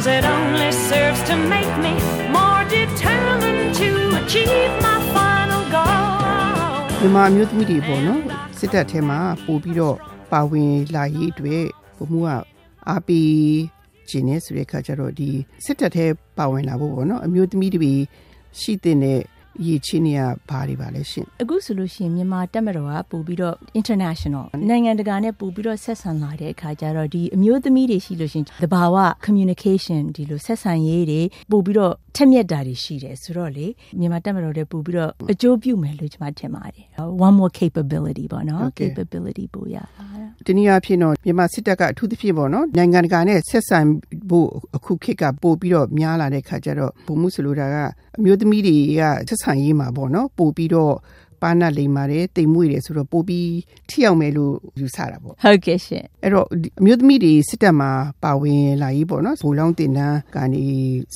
Cause it only serves to make me more determined to achieve my final goal မြန်မာအမျိုးသမီးတွေပေါ့နော်စစ်တပ်ထဲမှာပို့ပြီးတော့ပါဝင်လာရေးအတွက်ဘုံမှုကအားပေးခြင်းနဲ့ဆိုတဲ့အခါကျတော့ဒီစစ်တပ်ထဲပါဝင်လာဖို့ပေါ့နော်အမျိုးသမီးတွေရှိတဲ့ ရည်ချင်းတွေကဘာတွေပါလဲရှင်အခုဆိုလို့ရှိရင်မြန်မာတက်မတော်ကပို့ပြီးတော့ international နိုင်ငံတကာနဲ့ပို့ပြီးတော့ဆက်ဆံလာတဲ့အခါကျတော့ဒီအမျိုးသမီးတွေရှိလို့ရှိရင်သဘာဝ communication ဒီလိုဆက်ဆံရေးတွေပို့ပြီးတော့ထက်မြက်တာတွေရှိတယ်ဆိုတော့လေမြန်မာတက်မတော်တွေပို့ပြီးတော့အကျိုးပြုမယ်လို့ကျွန်မထင်ပါတယ် one more capability ပေါ့နော် capability ပို့ရတာဒီနေ့အဖြစ်တော့မြန်မာစစ်တပ်ကအထူးသဖြင့်ပေါ့နော်နိုင်ငံတကာနဲ့ဆက်ဆံဖို့အခုခေတ်ကပို့ပြီးတော့များလာတဲ့ခါကျတော့ဘုံမှုဆိုလိုတာကအမျိုးသမီးတွေကဆက်ဆံရေးမှာပေါ့နော်ပို့ပြီးတော့ ပါဏလိမ်ပါတယ်တိမ်မွေ့တယ်ဆိုတော့ပို့ပြီးထိရောက်မယ်လို့ယူဆတာပေါ့ဟုတ်ကဲ့ရှင်အဲ့တော့အမျိုးသမီးတွေစစ်တပ်မှာပါဝင်လာရေးပေါ့နော်ဘူလောင်းတင်တန်းကနေ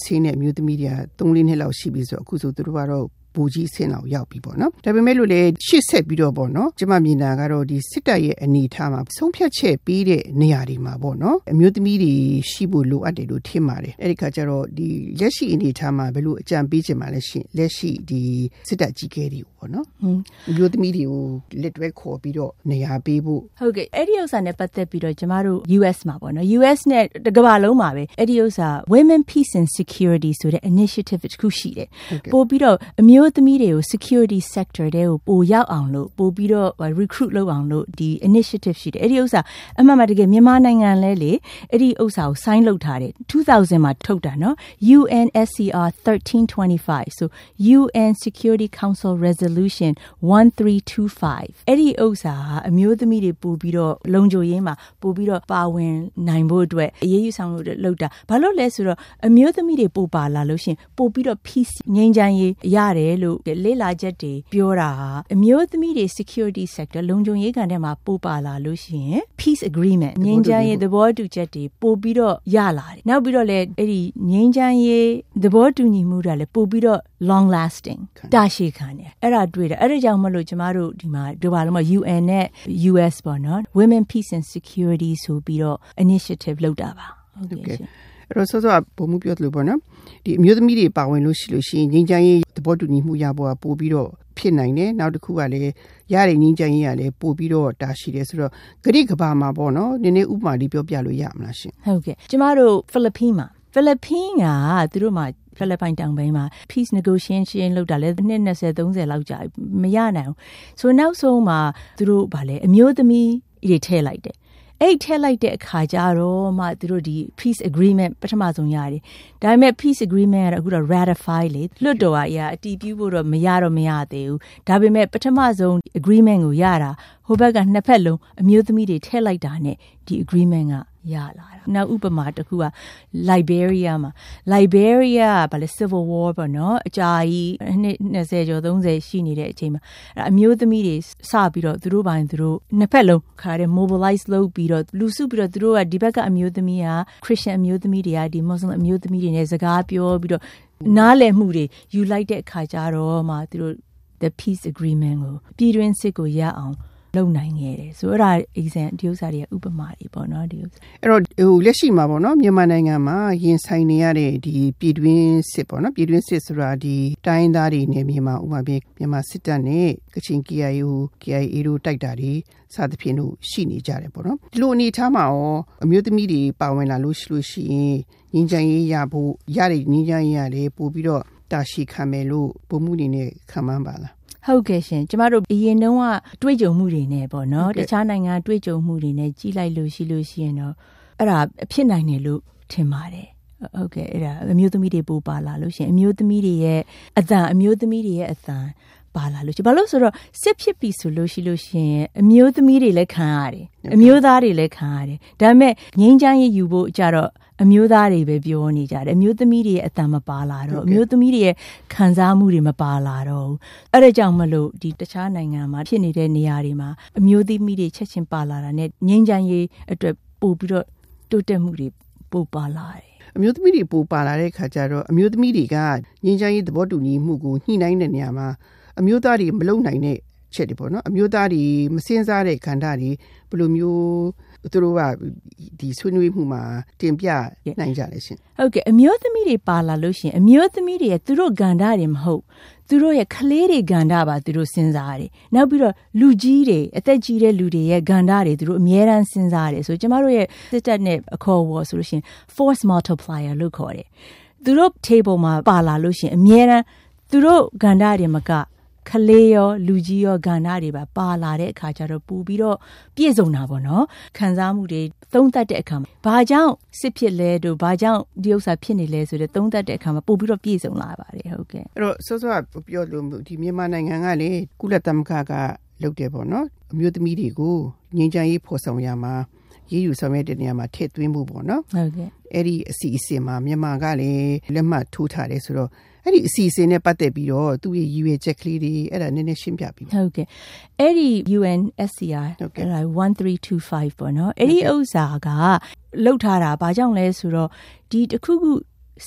ဆင်းတဲ့အမျိုးသမီးတွေက3-4နှစ်လောက်ရှိပြီဆိုတော့အခုဆိုသူတို့ကတော့ ဘူကြီးဆင်းလောက်ရောက်ပြီပေါ့နော်ဒါပေမဲ့လို့လေရှစ်ဆက်ပြီးတော့ပေါ့နော်ကျမမြင်တာကတော့ဒီစစ်တပ်ရဲ့အနေထားမှာဆုံးဖြတ်ချက်ပေးတဲ့နေရာတွေမှာပေါ့နော်အမျိုးသမီးတွေရှိဖို့လိုအပ်တယ်လို့ထင်ပါတယ်အဲ့ဒီခါကျတော့ဒီလက်ရှိအနေထားမှာဘယ်လိုအကြံပေးချင်ပါလဲရှင်လက်ရှိဒီစစ်တပ်ကြီးကဲတွေပေါ့နော်အမျိုးသမီးတွေကိုလက်တွဲခေါ်ပြီးတော့နေရာပေးဖို့ဟုတ်ကဲ့အဲ့ဒီဥစ္စာနဲ့ပတ်သက်ပြီးတော့ကျမတို့ US မှာပေါ့နော် US နဲ့တကမ္ဘာလုံးမှာပဲအဲ့ဒီဥစ္စာ Women Peace and Security ဆိုတဲ့ initiative တစ်ခုရှိတယ်ပို့ပြီးတော့အမျိုးသမီးတွေကို security sector တဲကိုပို့ရောက်အောင်လို့ပို့ပြီးတော့ recruit လုပ်အောင်လို့ဒီ initiative ရှိတယ်အဲ့ဒီဥစ္စာအမှန်မှတကယ်မြန်မာနိုင်ငံလဲလေအဲ့ဒီဥစ္စာကို sign လုပ်ထားတယ်2000မှာထုတ်တာနော် UNSCR 1325 so UN Security Council Resolution 1325အဲ့ဒီဥစ္စာဟာအမျိုးသမီးတွေပို့ပြီးတော့လုံခြုံရေးမှာပို့ပြီးတော့ပါဝင်နိုင်ဖို့အတွက်အရေးယူဆောင်လို့လုပ်တာဘာလို့လဲဆိုတော့အမျိုးသမီးတွေပို့ပါလာလို့ရှင်ပို့ပြီးတော့ peace ငြိမ်းချမ်းရေးရတယ်လို့လေ့လာချက်တွေပြောတာဟာအမျိုးသမီးတွေ security sector လုံခြုံရေးကန်ထဲမှာပို့ပါလာလို့ရှိရင် peace agreement ငြိမ်းချမ်းရေးသဘောတူချက်တွေပို့ပြီးတော့ရလာတယ်နောက်ပြီးတော့လည်းအဲ့ဒီငြိမ်းချမ်းရေးသဘောတူညီမှုတွေလည်းပို့ပြီးတော့ long lasting တာရှည်ခံတယ်အဲ့ဒါတွေ့တယ်အဲ့ဒါကြောင့်မလို့ကျမတို့ဒီမှာဒီဘာလို့မ UN နဲ့ US ပေါ့နော် Women Peace and Security ဆိုပြီးတော့ initiative လုပ်တာပါဟုတ်ကဲ့ရှင်အဲ့တော့စောစောကပုံမှုပြောသလိုပေါ့နော်ဒီအမျိုးသမီးတွေပါဝင်လို့ရှိလို့ရှိရင်ငင်းချမ်းရေးသ ဘောတူညီမှုရဖို့ကပို့ပြီးတော့ဖြစ်နိုင်တယ်နောက်တစ်ခုကလည်းရတဲ့ငင်းချမ်းရေးကလည်းပို့ပြီးတော့တာရှိတယ်ဆိုတော့ဂရိကဘာမှာပေါ့နော်နည်းနည်းဥပမာလေးပြောပြလို့ရမလားရှင်ဟုတ်ကဲ့ကျမတို့ဖိလစ်ပင်းမှာဖိလစ်ပင်းကသူတို့မှာဖိလစ်ပိုင်တောင်ပိုင်းမှာ peace negotiation လုပ်တာလဲနှစ်20 30လောက်ကြာမရနိုင်ဘူးဆိုနောက်ဆုံးမှာသူတို့ဗာလဲအမျိုးသမီးတွေထည့်လိုက်တယ် အဲ့ထည့်လိုက်တဲ့အခါကျတော့မှသူတို့ဒီ peace agreement ပထမဆုံးရတယ်ဒါပေမဲ့ peace agreement ကတော့အခုတော့ ratify လေလွတ်တော်အရာအတည်ပြုဖို့တော့မရတော့မရသေးဘူးဒါပေမဲ့ပထမဆုံး agreement ကိုရတာဟိုဘက်ကနှစ်ဖက်လုံးအမျိုးသမီးတွေထည့်လိုက်တာနဲ့ဒီ agreement ကရလာတာနောက်ဥပမာတစ်ခုက Liberia မှာ Liberia ကဗာလေ civil war ပေါ့နော်အကြာကြီးနှစ်20ကျော်30ရှိနေတဲ့အချိန်မှာအဲ့အမျိုးသမီးတွေစပြီးတော့သူတို့ပိုင်းသူတို့နှစ်ဖက်လုံးခါတဲ့ mobilize လုပ်ပြီးတော့လူစုပြီးတော့သူတို့ကဒီဘက်ကအမျိုးသမီးက Christian အမျိုးသမီးတွေကဒီ Muslim အမျိုးသမီးတွေနဲ့စကားပြောပြီးတော့နားလည်မှုတွေယူလိုက်တဲ့အခါကျတော့မှသူတို့ the peace agreement ကိုပြည်တွင်းစစ်ကိုရအောင် လုံနိုင်ခဲ့တယ်ဆိုတော့အဲ့ဒါ exam ဒီဥစ္စာတွေကဥပမာတွေပေါ့နော်ဒီဥစ္စာအဲ့တော့ဟိုလက်ရှိမှာပေါ့နော်မြန်မာနိုင်ငံမှာရင်ဆိုင်နေရတဲ့ဒီပြည်တွင်းစစ်ပေါ့နော်ပြည်တွင်းစစ်ဆိုတာဒီတိုင်းသားတွေနဲ့မြန်မာဥပမာပြမြန်မာစစ်တပ်နဲ့ကချင် KIA KIA တို့တိုက်တာတွေစသဖြင့်တို့ရှိနေကြတယ်ပေါ့နော်ဒီလိုအနေထားမှာရောအမျိုးသမီးတွေပါဝင်လာလို့ရှိလို့ရှိရင်ငင်းချမ်းရေးရဖို့ရတဲ့ငင်းချမ်းရေးရတယ်ပို့ပြီးတော့တာရှိခံမယ်လို့ပုံမှုအနေနဲ့ခံမှန်းပါလား ဟုတ်ကဲ့ရှင်ကျမတို့အရင်တုန်းကတွေ့ကြုံမှုတွေနဲ့ပေါ့နော်တခြားနိုင်ငံတွေ့ကြုံမှုတွေနဲ့ကြီးလိုက်လို့ရှိလို့ရှိရင်တော့အဲ့ဒါဖြစ်နိုင်တယ်လို့ထင်ပါတယ်ဟုတ်ကဲ့အဲ့ဒါအမျိုးသမီးတွေပို့ပါလာလို့ရှင်အမျိုးသမီးတွေရဲ့အတန်အမျိုးသမီးတွေရဲ့အတန်ပါလာလို့ရှိဘာလို့ဆိုတော့စစ်ဖြစ်ပြီဆိုလို့ရှိလို့ရှင်အမျိုးသမီးတွေလည်းခံရတယ်အမျိုးသားတွေလည်းခံရတယ်ဒါပေမဲ့ငိမ့်ချမ်းရယူဖို့ကြတော့ အမျိုးသားတွေပဲပြောနေကြတယ်အမျိုးသမီးတွေရဲ့အတန်မပါလာတော့အမျိုးသမီးတွေရဲ့ခံစားမှုတွေမပါလာတော့ဘူးအဲ့ဒါကြောင့်မလို့ဒီတခြားနိုင်ငံမှာဖြစ်နေတဲ့နေရာတွေမှာအမျိုးသမီးတွေချက်ချင်းပါလာတာနဲ့ငိမ့်ချမ်းရေးအတွက်ပို့ပြီးတော့တိုးတက်မှုတွေပို့ပါလာတယ်အမျိုးသမီးတွေပိုပါလာတဲ့ခါကျတော့အမျိုးသမီးတွေကငင်းချမ်းရေးသဘောတူညီမှုကိုညှိနှိုင်းတဲ့နေရာမှာအမျိုးသားတွေမလုံနိုင်တဲ့ချက်တွေပေါ့နော်အမျိုးသားတွေမစင်းစားတဲ့ခန္ဓာတွေဘယ်လိုမျိုး သူတို့ကဒီဆွေးနွေးမှုမှာတင်ပြနိုင်ကြလဲရှင်ဟုတ်ကဲ့အမျိုးသမီးတွေပါလာလို့ရှရင်အမျိုးသမီးတွေရဲ့သူတို့ဂန္ဓာတွေမဟုတ်သူတို့ရဲ့ကလေးတွေဂန္ဓာပါသူတို့စဉ်းစားရတယ်နောက်ပြီးတော့လူကြီးတွေအသက်ကြီးတဲ့လူတွေရဲ့ဂန္ဓာတွေသူတို့အများရန်စဉ်းစားရတယ်ဆိုကျမတို့ရဲ့စစ်တပ်နဲ့အခေါ်အဝေါ်ဆိုလို့ရှရင် force multiplier လို့ခေါ်တယ်သူတို့ table မှာပါလာလို့ရှရင်အများရန်သူတို့ဂန္ဓာတွေမက ခလေးရောလူကြီးရောဂန္ဓာတွေပါပါလာတဲ့အခါကျတော့ပူပြီးတော့ပြည့်စုံတာပေါ့နော်ခံစားမှုတွေသုံးသပ်တဲ့အခါမှာဘာကြောင့်စစ်ဖြစ်လဲတို့ဘာကြောင့်ဒီဥစ္စာဖြစ်နေလဲဆိုတဲ့သုံးသပ်တဲ့အခါမှာပို့ပြီးတော့ပြည့်စုံလာပါတယ်ဟုတ်ကဲ့အဲ့တော့စောစောကပြောလို့ဒီမြန်မာနိုင်ငံကလေကုလသမဂ္ဂကလုပ်တယ်ပေါ့နော်အမျိုးသမီးတွေကိုငြိမ်းချမ်းရေးဖော်ဆောင်ရမှာရေးယူဆောင်ရွက်တဲ့နေရာမှာထည့်သွင်းမှုပေါ့နော်ဟုတ်ကဲ့အဲ့ဒီအစီအစဉ်မှာမြန်မာကလည်းလက်မှတ်ထိုးထားတယ်ဆိုတော့ အဲ့ဒီအစီအစဉ်နဲ့ပတ်သက်ပြီးတော့သူ့ရဲ့ရည်ရွယ်ချက်ကလေးတွေအဲ့ဒါနည်းနည်းရှင်းပြပြီးပါဟုတ်ကဲ့အဲ့ဒီ UNSCR ဟုတ်ကဲ့အဲ့ဒါ1325ပေါ့နော်အဲ့ဒီဥစ္စာကလှုပ်ထားတာဘာကြောင့်လဲဆိုတော့ဒီတစ်ခုခု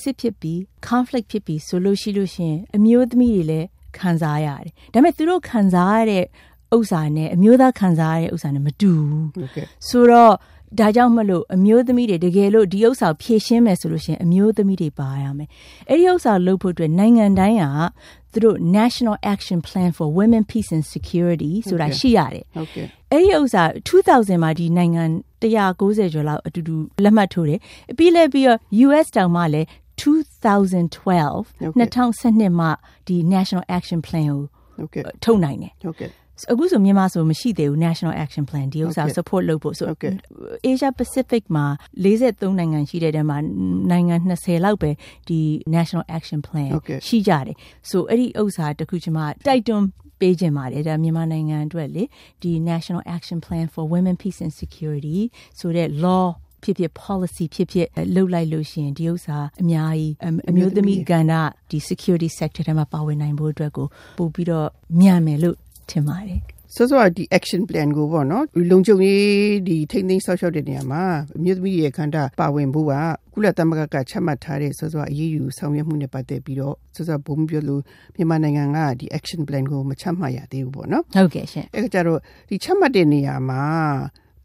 စစ်ဖြစ်ပြီး conflict ဖြစ်ပြီးဆိုလို့ရှိလို့ရှရင်အမျိုးသမီးတွေလည်းခံစားရတယ်ဒါပေမဲ့သူတို့ခံစားရတဲ့ဥစ္စာနဲ့အမျိုးသားခံစားရတဲ့ဥစ္စာနဲ့မတူဘူးဟုတ်ကဲ့ဆိုတော့ ဒါကြောင့်မလို့အမျိုးသမီးတွေတကယ်လို့ဒီဥစ္စာကိုဖြည့်ရှင်းမယ်ဆိုလို့ရှိရင်အမျိုးသမီးတွေပါရမယ်။အဲ့ဒီဥစ္စာလုပ်ဖို့အတွက်နိုင်ငံတိုင်းကသူတို့ National Action Plan for Women Peace and Security ဆိုတာ Okay. ရှိရတယ်ဟုတ်ကဲ့။အဲ့ဒီဥစ္စာ2000မှာဒီနိုင်ငံ190ကျော်လောက်အတူတူလက်မှတ်ထိုးတယ်။ပြီးလဲပြီးတော့ US တောင်မှလည်း2012 Okay. 2012မှာဒီ National Action Plan ကိုဟုတ်ကဲ့ထုတ်နိုင်တယ်ဟုတ်ကဲ့ အခုဆိုမြန်မာဆိုမရှိသေးဘူး National Action Plan ဒီဥစ္စာ Okay. support လုပ်ဖို့ဆို Okay. Asia Pacific မှာ43နိုင်ငံရှိတဲ့တဲမှာနိုင်ငံ20လောက်ပဲဒီ National Action Plan Okay. ရှိကြတယ်ဆိုအဲ့ဒီဥစ္စာတစ်ခုကျွန်မတိုက်တွန်းပေးခြင်းပါတယ်ဒါမြန်မာနိုင်ငံအတွက်လေဒီ National Action Plan for Women Peace and Security ဆိုတဲ့ law ဖြစ်ဖြစ် policy ဖြစ်ဖြစ်လှုပ်လိုက်လို့ရှိရင်ဒီဥစ္စာအများကြီးအအမျိုးသမီးကဏ္ဍဒီ security sector ထဲမှာပါဝင်နိုင်ဖို့အတွက်ကိုပို့ပြီးတော့မြန်မယ်လို့ ထင်ပါတယ်စောစောကဒီ action plan ကိုပေါ့နော်လုံခြုံရေးဒီထိန်းသိမ်းဆောက်ရှောက်တဲ့နေရာမှာအမျိုးသမီးတွေရဲ့ခန္ဓာပါဝင်ဖို့ကကုလသမဂ္ဂကချမှတ်ထားတဲ့စောစောအရေးယူဆောင်ရွက်မှုနဲ့ပတ်သက်ပြီးတော့စောစောဘုံပြောလို့မြန်မာနိုင်ငံကဒီ action plan ကိုမချမှတ်ရသေးဘူးပေါ့နော်ဟုတ်ကဲ့ရှင်အဲ့ဒါကြတော့ဒီချမှတ်တဲ့နေရာမှာ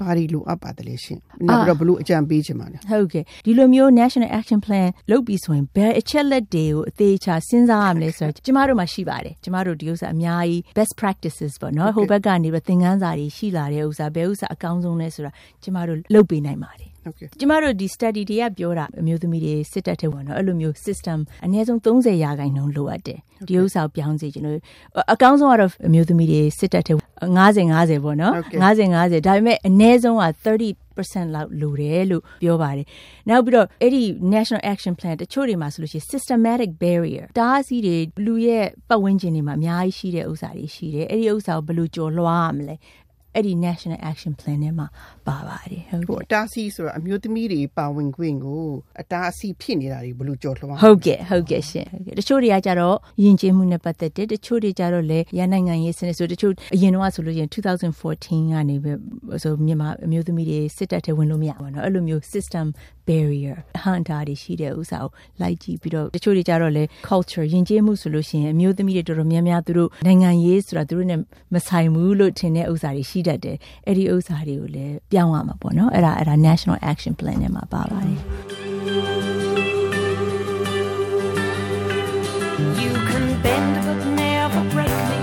ဘာတွေလိုအပ်ပါတယ်လဲရှင်နောက်ပြီးတော့ဘလို့အကြံပေးချင်ပါလဲဟုတ်ကဲ့ဒီလိုမျိုး National Action Plan လုပ်ပြီးဆိုရင်ဘယ်အချက်လက်တွေကိုအသေးချာစဉ်းစားရမလဲဆိုတော့ကျမတို့မှာရှိပါတယ်ကျမတို့ဒီဥစ္စာအများကြီး best practices ပေါ့နော်ဟိုဘက်ကနေပြီးသင်ခန်းစာတွေရှိလာတဲ့ဥစ္စာဘယ်ဥစ္စာအကောင်းဆုံးလဲဆိုတာကျမတို့လုပ်ပေးနိုင်ပါတယ်ဟုတ်ကဲ့ကျမတို့ဒီ study တွေကပြောတာအမျိုးသမီးတွေစစ်တပ်ထဲဝင်တော့အဲ့လိုမျိုး system အနည်းဆုံး30ရာခိုင်နှုန်းလိုအပ်တယ်ဒီဥစ္စာကိုပြောင်းစီကျွန်တော်တို့အကောင်းဆုံးကတော့အမျိုးသမီးတွေစစ်တပ်ထဲ90 50ပေါ့နော် Okay. 50 50ဒါပေမဲ့အနည်းဆုံးက30%လောက်လိုတယ်လို့ပြောပါတယ်နောက်ပြီးတော့အဲ့ဒီ National Action Plan တချို့တွေမှာဆိုလို့ရှိရင် systematic barrier တားဆီးတွေလူရဲ့ပတ်ဝန်းကျင်တွေမှာအများကြီးရှိတဲ့ဥစ္စာတွေရှိတယ်အဲ့ဒီဥစ္စာကိုဘယ်လိုကျော်လွှားရမလဲ အဲ့ဒီ National Action Plan ထဲမှာပါပါတယ်ဟုတ် ဟို ကဲ့ အတားအဆီးဆိုတာအမျိုးသမီးတွေပါဝင်ခွင့်ကိုအတားအဆီးဖြစ်နေတာတွေဘလို့ကြော်လွှား ဟုတ်ကဲ့ဟုတ်ကဲ့ရှင်ဟုတ်ကဲ့တချို့တွေကကြတော့ယဉ်ကျေးမှုနဲ့ပတ်သက်တယ်တချို့တွေကြတော့လေရန်နိုင်ငံရေးစနစ်ဆိုတချို့အရင်တော့ဆိုလို့ရှိရင်2014ကနေပဲဆိုမြန်မာအမျိုးသမီးတွေစစ်တပ်ထဲဝင်လို့မရဘူးเนาะအဲ့လိုမျိုး system barrier ဟန်တာတွေရှိတဲ့ဥစ္စာကိုလိုက်ကြည့်ပြီးတော့တချို့တွေကြတော့လေ culture ယဉ်ကျေးမှုဆိုလို့ရှိရင်အမျိုးသမီးတွေတော်တော်များများသူတို့နိုင်ငံရေးဆိုတာသူတို့ ਨੇ မဆိုင်ဘူးလို့ထင်တဲ့ဥစ္စာတွေရှိ တတ်တယ်အဲ့ဒီဥစ္စာတွေကိုလည်းပြောင်းရမှာပေါ့နော်အဲ့ဒါအဲ့ဒါ National Action Plan နဲ့မှာပါပါတယ် You can bend but never break me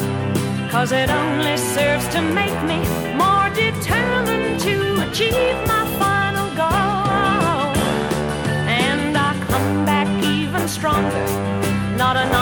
cause it only serves to make me more determined to achieve my final goal. And I come back even stronger not an